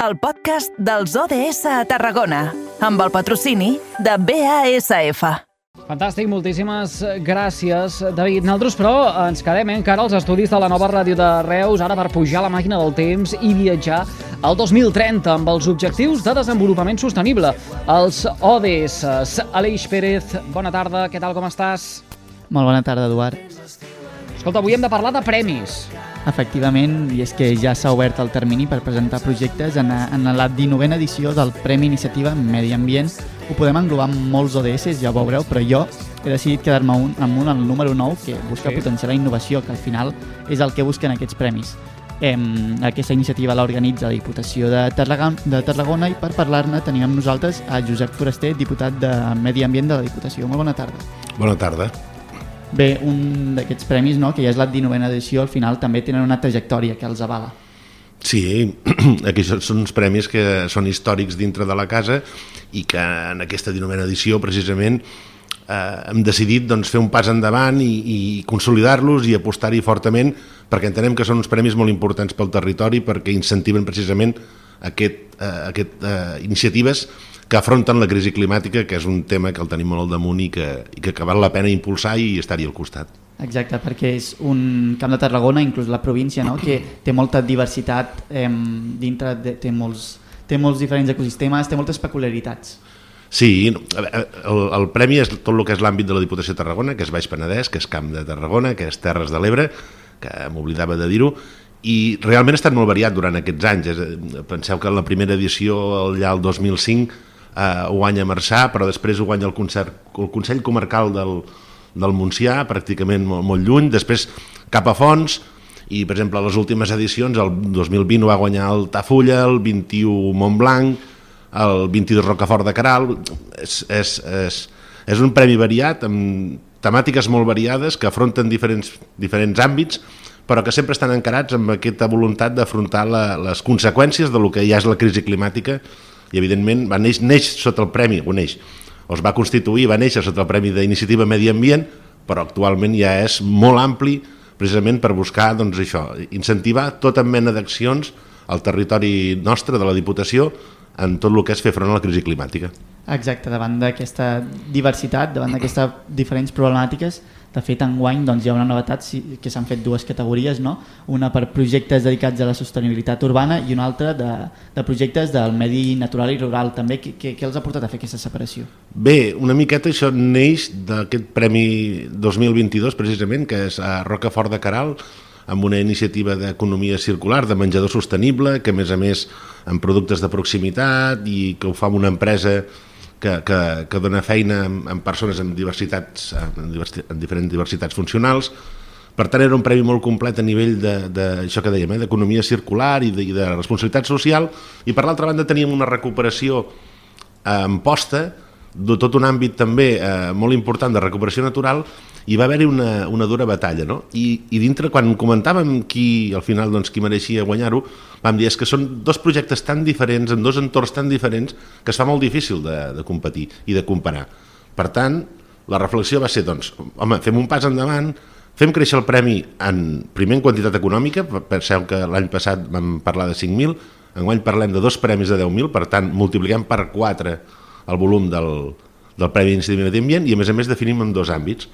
el podcast dels ODS a Tarragona, amb el patrocini de BASF. Fantàstic, moltíssimes gràcies, David. Nosaltres, però, ens quedem eh, encara als estudis de la nova ràdio de Reus, ara per pujar la màquina del temps i viatjar al 2030 amb els objectius de desenvolupament sostenible, els ODS. Aleix Pérez, bona tarda, què tal, com estàs? Molt bona tarda, Eduard. Escolta, avui hem de parlar de premis. Efectivament, i és que ja s'ha obert el termini per presentar projectes en, en la 19a edició del Premi Iniciativa Medi Ambient. Ho podem englobar amb molts ODS, ja ho veureu, però jo he decidit quedar-me un, amb un, el número 9, que busca Sí. potenciar la innovació, que al final és el que busquen aquests premis. Em, aquesta iniciativa l'organitza la Diputació de Tarragona, de Tarragona i per parlar-ne tenim amb nosaltres a Josep Foraster, diputat de Medi Ambient de la Diputació. Molt bona tarda. Bona tarda. Bé, un d'aquests premis, no, que ja és la 19a edició, al final també tenen una trajectòria que els avala. Sí, aquí són uns premis que són històrics dintre de la casa i que en aquesta 19a edició precisament eh, hem decidit doncs, fer un pas endavant i, i consolidar-los i apostar-hi fortament perquè entenem que són uns premis molt importants pel territori perquè incentiven precisament aquest, eh, aquest, eh, iniciatives que afronten la crisi climàtica, que és un tema que el tenim molt al damunt i que, i que, que val la pena impulsar i estar-hi al costat. Exacte, perquè és un camp de Tarragona, inclús la província, no? que té molta diversitat eh, dintre, de, té, molts, té molts diferents ecosistemes, té moltes peculiaritats. Sí, el, el premi és tot el que és l'àmbit de la Diputació de Tarragona, que és Baix Penedès, que és Camp de Tarragona, que és Terres de l'Ebre, que m'oblidava de dir-ho, i realment ha estat molt variat durant aquests anys. Penseu que la primera edició, allà el 2005, eh, ho guanya Marçà, però després ho guanya el, concert, el Consell Comarcal del, del Montsià, pràcticament molt, molt lluny, després cap a Fons, i per exemple les últimes edicions, el 2020 ho va guanyar el Tafulla, el 21 Montblanc, el 22 Rocafort de Caral, és, és, és, és un premi variat, amb temàtiques molt variades, que afronten diferents, diferents àmbits, però que sempre estan encarats amb aquesta voluntat d'afrontar les conseqüències de lo que ja és la crisi climàtica i evidentment va neix, neix sota el premi, o neix, o es va constituir, va néixer sota el Premi d'Iniciativa Medi Ambient, però actualment ja és molt ampli precisament per buscar doncs, això, incentivar tota mena d'accions al territori nostre, de la Diputació, en tot el que és fer front a la crisi climàtica. Exacte, davant d'aquesta diversitat, davant d'aquestes diferents problemàtiques, de fet, enguany doncs, hi ha una novetat que s'han fet dues categories, no? una per projectes dedicats a la sostenibilitat urbana i una altra de, de projectes del medi natural i rural. També què, què, què els ha portat a fer aquesta separació? Bé, una miqueta això neix d'aquest Premi 2022, precisament, que és a Rocafort de Caral, amb una iniciativa d'economia circular, de menjador sostenible, que a més a més amb productes de proximitat i que ho fa una empresa que, que, que dona feina amb persones amb diversitats, amb, diversi, amb diferents diversitats funcionals. Per tant, era un premi molt complet a nivell de, de això que dèiem, eh, d'economia circular i de, i de responsabilitat social, i per l'altra banda teníem una recuperació eh, en posta de tot un àmbit també eh, molt important de recuperació natural i va haver-hi una, una dura batalla no? I, i dintre quan comentàvem qui al final doncs, qui mereixia guanyar-ho vam dir és que són dos projectes tan diferents en dos entorns tan diferents que es fa molt difícil de, de competir i de comparar per tant la reflexió va ser doncs, home, fem un pas endavant fem créixer el premi en, primer en quantitat econòmica penseu que l'any passat vam parlar de 5.000 enguany parlem de dos premis de 10.000 per tant multipliquem per 4 el volum del, del Premi d'Iniciativa Medi Ambient i a més a més definim en dos àmbits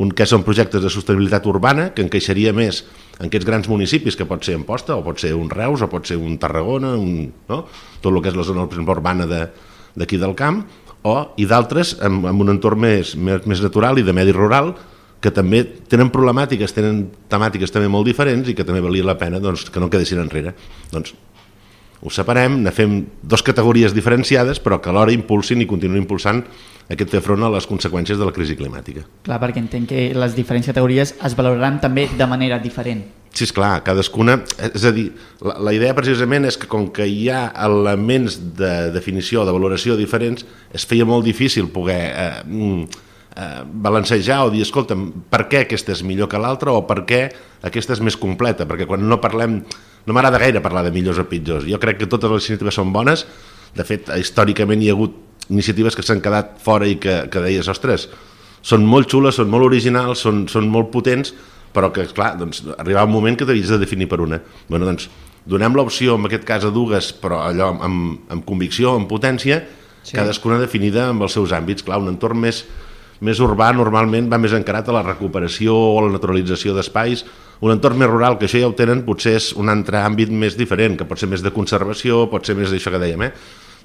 un que són projectes de sostenibilitat urbana que encaixaria més en aquests grans municipis que pot ser Amposta o pot ser un Reus o pot ser un Tarragona un, no? tot el que és la zona urbana de- d'aquí del camp o, i d'altres amb, amb un entorn més, més, més natural i de medi rural que també tenen problemàtiques, tenen temàtiques també molt diferents i que també valia la pena doncs, que no quedessin enrere. Doncs ho separem, ne fem dos categories diferenciades però que alhora impulsin i continuïn impulsant aquest fer front a les conseqüències de la crisi climàtica. Clar, perquè entenc que les diferents categories es valoraran també de manera diferent. Sí, és clar, cadascuna... És a dir, la, la idea precisament és que com que hi ha elements de definició, de valoració diferents, es feia molt difícil poder eh, mm, eh, balancejar o dir, escolta'm, per què aquesta és millor que l'altra o per què aquesta és més completa? Perquè quan no parlem... No m'agrada gaire parlar de millors o pitjors. Jo crec que totes les iniciatives són bones. De fet, històricament hi ha hagut iniciatives que s'han quedat fora i que, que deies, ostres, són molt xules, són molt originals, són, són molt potents, però que, clar, doncs, arribava un moment que t'havies de definir per una. Bueno, doncs, donem l'opció, en aquest cas a dues, però allò amb, amb convicció, amb potència, sí. cadascuna definida amb els seus àmbits. Clar, un entorn més, més urbà normalment va més encarat a la recuperació o la naturalització d'espais, un entorn més rural, que això ja ho tenen, potser és un altre àmbit més diferent, que pot ser més de conservació, pot ser més d'això que dèiem, eh?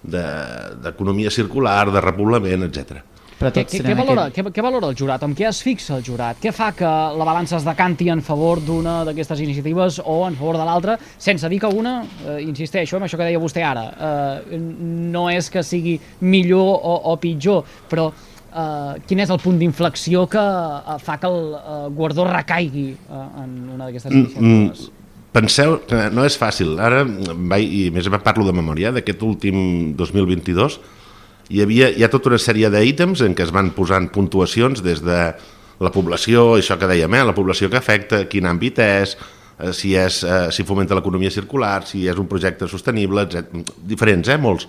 d'economia de, circular, de repoblament, etc. Però què, què, què, valora, aquest... què, què valora el jurat? Amb què es fixa el jurat? Què fa que la balança es decanti en favor d'una d'aquestes iniciatives o en favor de l'altra, sense dir que una, eh, insisteixo en això que deia vostè ara, eh, no és que sigui millor o, o pitjor, però eh, quin és el punt d'inflexió que uh, fa que el uh, guardó recaigui uh, en una d'aquestes mm, iniciatives? Mm, penseu no és fàcil. Ara, vaig, i més parlo de memòria, d'aquest últim 2022, hi havia hi ha tota una sèrie d'ítems en què es van posant puntuacions des de la població, això que dèiem, eh, la població que afecta, quin àmbit és, si, és eh, si fomenta l'economia circular, si és un projecte sostenible, etc. diferents, eh, molts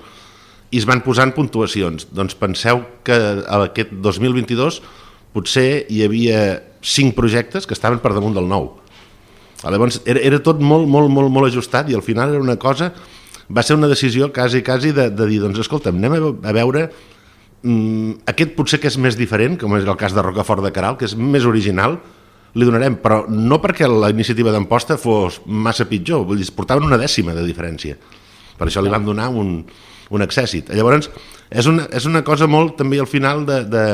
i es van posant puntuacions. Doncs penseu que aquest 2022 potser hi havia cinc projectes que estaven per damunt del nou. Llavors era, era tot molt, molt, molt, molt ajustat i al final era una cosa, va ser una decisió quasi, quasi de, de dir, doncs escolta, anem a, a veure mm, aquest potser que és més diferent, com és el cas de Rocafort de Caral, que és més original, li donarem, però no perquè la iniciativa d'emposta fos massa pitjor, vull dir, portaven una dècima de diferència. Per això li van donar un, un accèssit. Llavors, és una, és una cosa molt també al final de, de,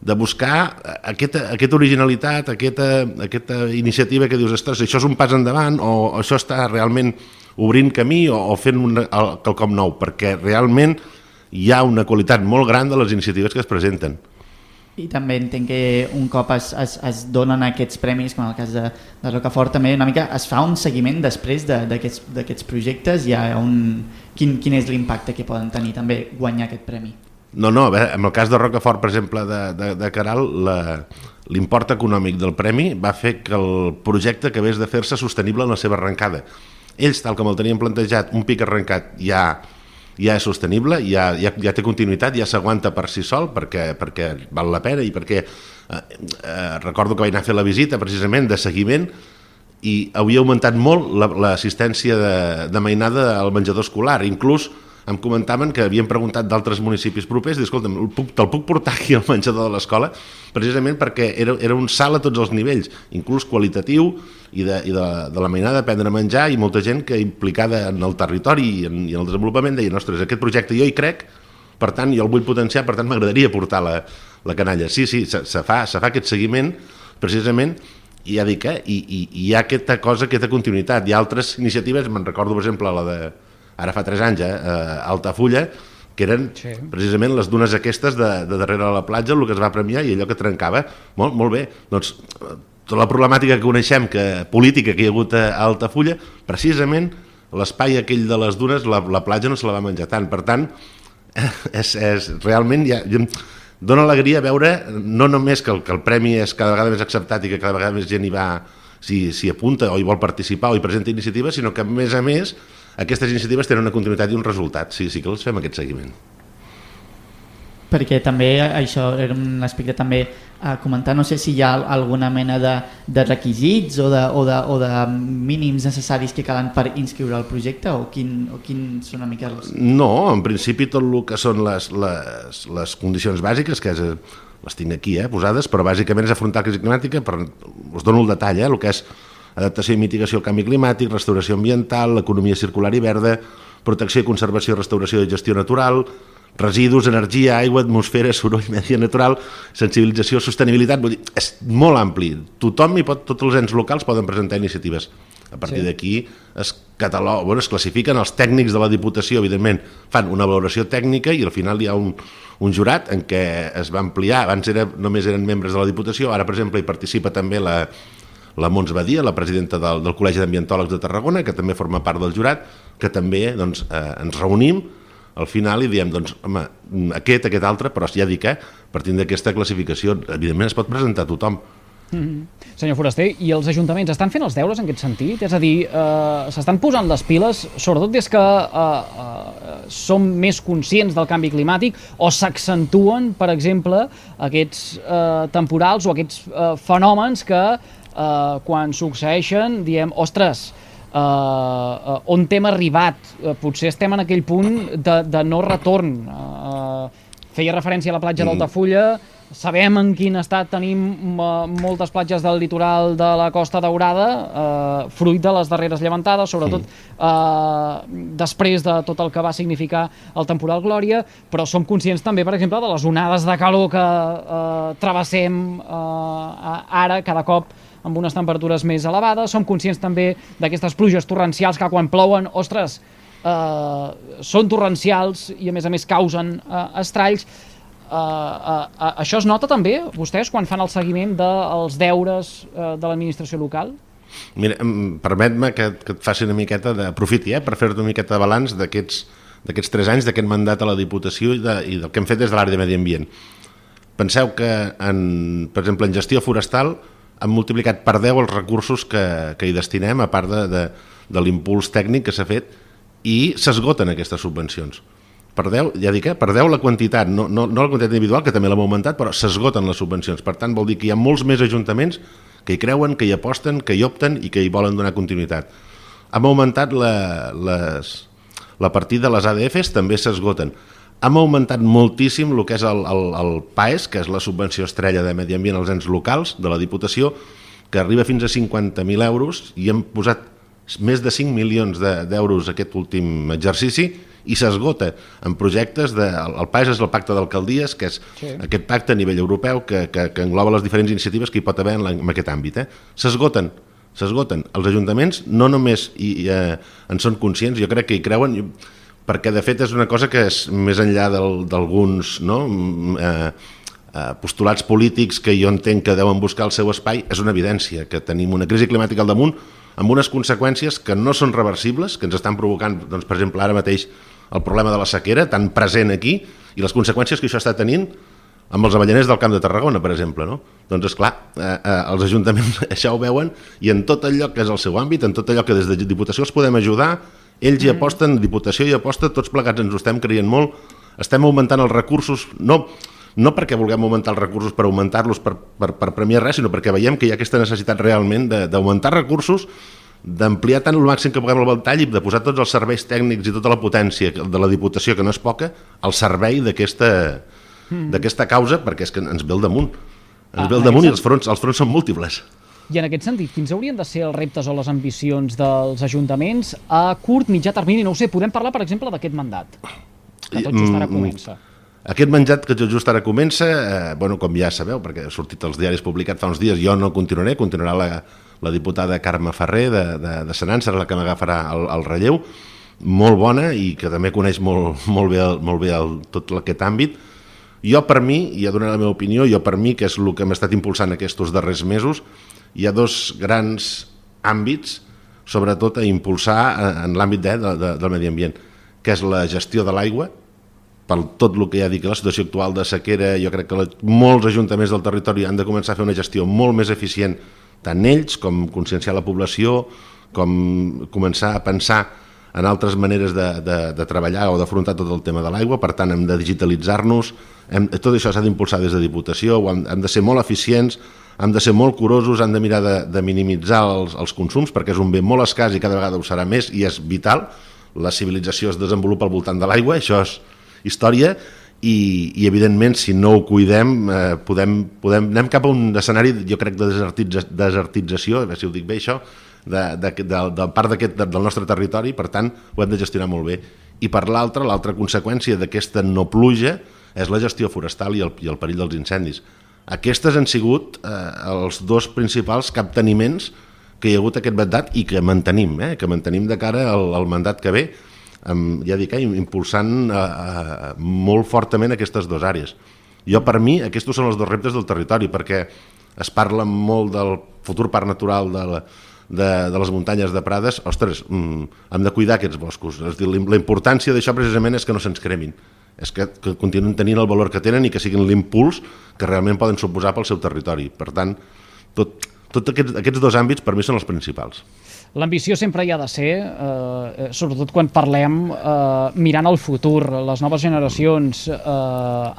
de buscar aquesta, aquesta originalitat, aquesta, aquesta iniciativa que dius, ostres, això és un pas endavant o això està realment obrint camí o, o fent un, el, quelcom nou, perquè realment hi ha una qualitat molt gran de les iniciatives que es presenten. I també entenc que un cop es, es, es donen aquests premis, com en el cas de, de Rocafort, també una mica es fa un seguiment després d'aquests projectes, hi ha un, quin, quin és l'impacte que poden tenir també guanyar aquest premi? No, no, bé, en el cas de Rocafort, per exemple, de, de, de Caral, l'import econòmic del premi va fer que el projecte acabés de fer-se sostenible en la seva arrencada. Ells, tal com el tenien plantejat, un pic arrencat ja ja és sostenible, ja, ja, ja té continuïtat, ja s'aguanta per si sol perquè, perquè val la pena i perquè eh, eh, recordo que vaig anar a fer la visita precisament de seguiment i havia augmentat molt l'assistència la, de, de mainada al menjador escolar, inclús em comentaven que havien preguntat d'altres municipis propers i escolta'm, te'l puc portar aquí al menjador de l'escola? Precisament perquè era, era un salt a tots els nivells, inclús qualitatiu i de, i de, de la mainada de prendre menjar i molta gent que implicada en el territori i en, i en el desenvolupament deia, ostres, aquest projecte jo hi crec, per tant, jo el vull potenciar, per tant, m'agradaria portar la, la canalla. Sí, sí, se, se, fa, se fa aquest seguiment precisament i ja dic, eh? I, i, i hi ha aquesta cosa, aquesta continuïtat. Hi ha altres iniciatives, me'n recordo, per exemple, la de, ara fa 3 anys, eh, Altafulla, que eren sí. precisament les dunes aquestes de, de darrere de la platja, el que es va premiar i allò que trencava. Molt, molt bé. Doncs tota la problemàtica que coneixem, que política que hi ha hagut a Altafulla, precisament l'espai aquell de les dunes, la, la platja no se la va menjar tant. Per tant, és, és realment ja, dona alegria veure no només que el, que el premi és cada vegada més acceptat i que cada vegada més gent hi va s'hi si apunta o hi vol participar o hi presenta iniciatives, sinó que a més a més aquestes iniciatives tenen una continuïtat i un resultat, sí, sí que els fem aquest seguiment. Perquè també això era un aspecte també a comentar, no sé si hi ha alguna mena de, de requisits o de, o, de, o de mínims necessaris que calen per inscriure el projecte o, quin, o quins són una mica els... No, en principi tot el que són les, les, les condicions bàsiques, que és, les tinc aquí eh, posades, però bàsicament és afrontar la crisi climàtica, per, us dono el detall, eh, el que és adaptació i mitigació al canvi climàtic, restauració ambiental, l'economia circular i verda, protecció i conservació, restauració i gestió natural, residus, energia, aigua, atmosfera, soroll, medi natural, sensibilització, sostenibilitat, vull dir, és molt ampli. Tothom i pot, tots els ens locals poden presentar iniciatives. A partir sí. d'aquí es catalog, bueno, es classifiquen els tècnics de la Diputació, evidentment, fan una valoració tècnica i al final hi ha un, un jurat en què es va ampliar, abans era, només eren membres de la Diputació, ara, per exemple, hi participa també la, la Mons Badia, la presidenta del, del Col·legi d'Ambientòlegs de Tarragona, que també forma part del jurat, que també doncs, eh, ens reunim al final i diem, doncs, home, aquest, aquest altre, però ja dic, eh, partint d'aquesta classificació, evidentment es pot presentar a tothom. Mm -hmm. Senyor Foraster, i els ajuntaments estan fent els deures en aquest sentit? És a dir, eh, s'estan posant les piles, sobretot des que eh, eh, som més conscients del canvi climàtic o s'accentuen, per exemple, aquests eh, temporals o aquests eh, fenòmens que eh, quan succeeixen diem, ostres, eh, uh, on hem arribat. Uh, potser estem en aquell punt de, de no retorn. Uh, feia referència a la platja mm. d'Altafulla, sabem en quin estat tenim moltes platges del litoral de la Costa Daurada, eh, fruit de les darreres llevantades, sobretot eh, després de tot el que va significar el temporal Glòria, però som conscients també, per exemple, de les onades de calor que eh, travessem eh, ara cada cop amb unes temperatures més elevades. Som conscients també d'aquestes pluges torrencials que quan plouen, ostres, eh, són torrencials i a més a més causen eh, estralls Uh, uh, uh, això es nota també, vostès, quan fan el seguiment dels deures uh, de l'administració local? Mira, permet-me que, que et faci una miqueta d'aprofiti, eh, per fer-te una miqueta de balanç d'aquests d'aquests tres anys d'aquest mandat a la Diputació i, de, i del que hem fet des de l'àrea de Medi Ambient. Penseu que, en, per exemple, en gestió forestal hem multiplicat per 10 els recursos que, que hi destinem, a part de, de, de l'impuls tècnic que s'ha fet, i s'esgoten aquestes subvencions per 10, ja dic, eh, per 10 la quantitat, no, no, no la quantitat individual, que també l'hem augmentat, però s'esgoten les subvencions. Per tant, vol dir que hi ha molts més ajuntaments que hi creuen, que hi aposten, que hi opten i que hi volen donar continuïtat. Hem augmentat la, les, la partida de les ADFs, també s'esgoten. Hem augmentat moltíssim el que és el, el, el PAES, que és la subvenció estrella de Medi Ambient als ens locals de la Diputació, que arriba fins a 50.000 euros i hem posat més de 5 milions d'euros de, aquest últim exercici i s'esgota en projectes de... El PAES és el pacte d'alcaldies, que és sí. aquest pacte a nivell europeu que, que, que engloba les diferents iniciatives que hi pot haver en, la, en aquest àmbit. Eh? S'esgoten, s'esgoten. Els ajuntaments no només hi, hi, eh, en són conscients, jo crec que hi creuen, perquè de fet és una cosa que és més enllà d'alguns no? Eh, eh, postulats polítics que jo entenc que deuen buscar el seu espai, és una evidència que tenim una crisi climàtica al damunt amb unes conseqüències que no són reversibles, que ens estan provocant, doncs, per exemple, ara mateix el problema de la sequera, tan present aquí, i les conseqüències que això està tenint amb els avellaners del Camp de Tarragona, per exemple. No? Doncs, és clar, eh, eh, els ajuntaments això ho veuen i en tot allò que és el seu àmbit, en tot allò que des de Diputació els podem ajudar, ells hi mm. aposten, Diputació hi aposta, tots plegats ens ho estem creient molt, estem augmentant els recursos, no, no perquè vulguem augmentar els recursos per augmentar-los per, per, per premiar res, sinó perquè veiem que hi ha aquesta necessitat realment d'augmentar recursos, d'ampliar tant el màxim que puguem el ventall i de posar tots els serveis tècnics i tota la potència de la Diputació, que no és poca, al servei d'aquesta mm. causa, perquè és que ens ve el damunt. Ens ah, ve el damunt i els fronts, els fronts són múltiples. I en aquest sentit, quins haurien de ser els reptes o les ambicions dels ajuntaments a curt, mitjà termini? No ho sé, podem parlar, per exemple, d'aquest mandat, que tot just ara mm, comença. Aquest menjat que just ara comença, eh, bueno, com ja sabeu, perquè ha sortit als diaris publicat fa uns dies, jo no continuaré, continuarà la, la diputada Carme Ferrer de, de, de Senan, serà la que m'agafarà el, el relleu, molt bona i que també coneix molt, molt bé, el, molt bé el, tot aquest àmbit. Jo per mi, i ja donaré la meva opinió, jo per mi, que és el que hem estat impulsant aquests darrers mesos, hi ha dos grans àmbits, sobretot a impulsar eh, en l'àmbit de, de, de, del medi ambient, que és la gestió de l'aigua, per tot el que ja dic, la situació actual de sequera, jo crec que la, molts ajuntaments del territori han de començar a fer una gestió molt més eficient, tant ells com conscienciar la població, com començar a pensar en altres maneres de, de, de treballar o d'afrontar tot el tema de l'aigua, per tant hem de digitalitzar-nos, tot això s'ha d'impulsar des de Diputació, hem, hem de ser molt eficients, hem de ser molt curosos, hem de mirar de, de minimitzar els, els consums, perquè és un bé molt escàs i cada vegada ho serà més i és vital, la civilització es desenvolupa al voltant de l'aigua, això és, història i, i evidentment si no ho cuidem eh, podem, podem, anem cap a un escenari jo crec de desertitza, desertització a veure si ho dic bé això de, de, de, de part aquest del nostre territori per tant ho hem de gestionar molt bé. I per l'altra, l'altra conseqüència d'aquesta no pluja és la gestió forestal i el, i el perill dels incendis aquestes han sigut eh, els dos principals capteniments que hi ha hagut aquest mandat i que mantenim, eh, que mantenim de cara al, al mandat que ve amb, ja dic, eh, impulsant eh, eh, molt fortament aquestes dues àrees. Jo, per mi, aquests són els dos reptes del territori, perquè es parla molt del futur parc natural de, la, de, de les muntanyes de Prades, ostres, mm, hem de cuidar aquests boscos. És dir, la importància d'això precisament és que no se'ns cremin, és que, que continuen tenint el valor que tenen i que siguin l'impuls que realment poden suposar pel seu territori. Per tant, tot, tot aquests, aquests dos àmbits per mi són els principals. L'ambició sempre hi ha de ser, eh, sobretot quan parlem eh, mirant el futur, les noves generacions, eh,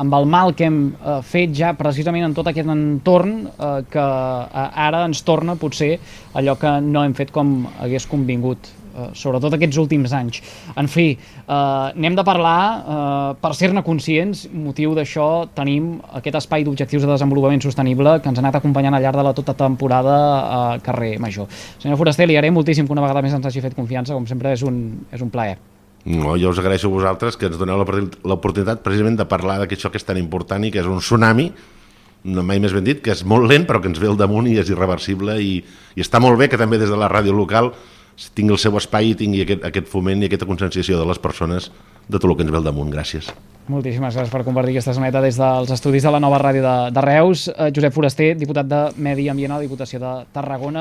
amb el mal que hem eh, fet ja precisament en tot aquest entorn eh, que eh, ara ens torna potser allò que no hem fet com hagués convingut eh, sobretot aquests últims anys. En fi, eh, n'hem de parlar eh, per ser-ne conscients, motiu d'això tenim aquest espai d'objectius de desenvolupament sostenible que ens ha anat acompanyant al llarg de la tota temporada a carrer Major. Senyor Foraster, li haré moltíssim que una vegada més ens hagi fet confiança, com sempre és un, és un plaer. No, jo us agraeixo a vosaltres que ens doneu l'oportunitat precisament de parlar d'aquest que és tan important i que és un tsunami no mai més ben dit, que és molt lent però que ens ve al damunt i és irreversible i, i està molt bé que també des de la ràdio local tingui el seu espai i tingui aquest, aquest foment i aquesta conscienciació de les persones de tot el que ens ve al damunt. Gràcies. Moltíssimes gràcies per compartir aquesta soneta des dels estudis de la nova ràdio de, de Reus. Eh, Josep Foraster, diputat de Medi Ambient a la Diputació de Tarragona.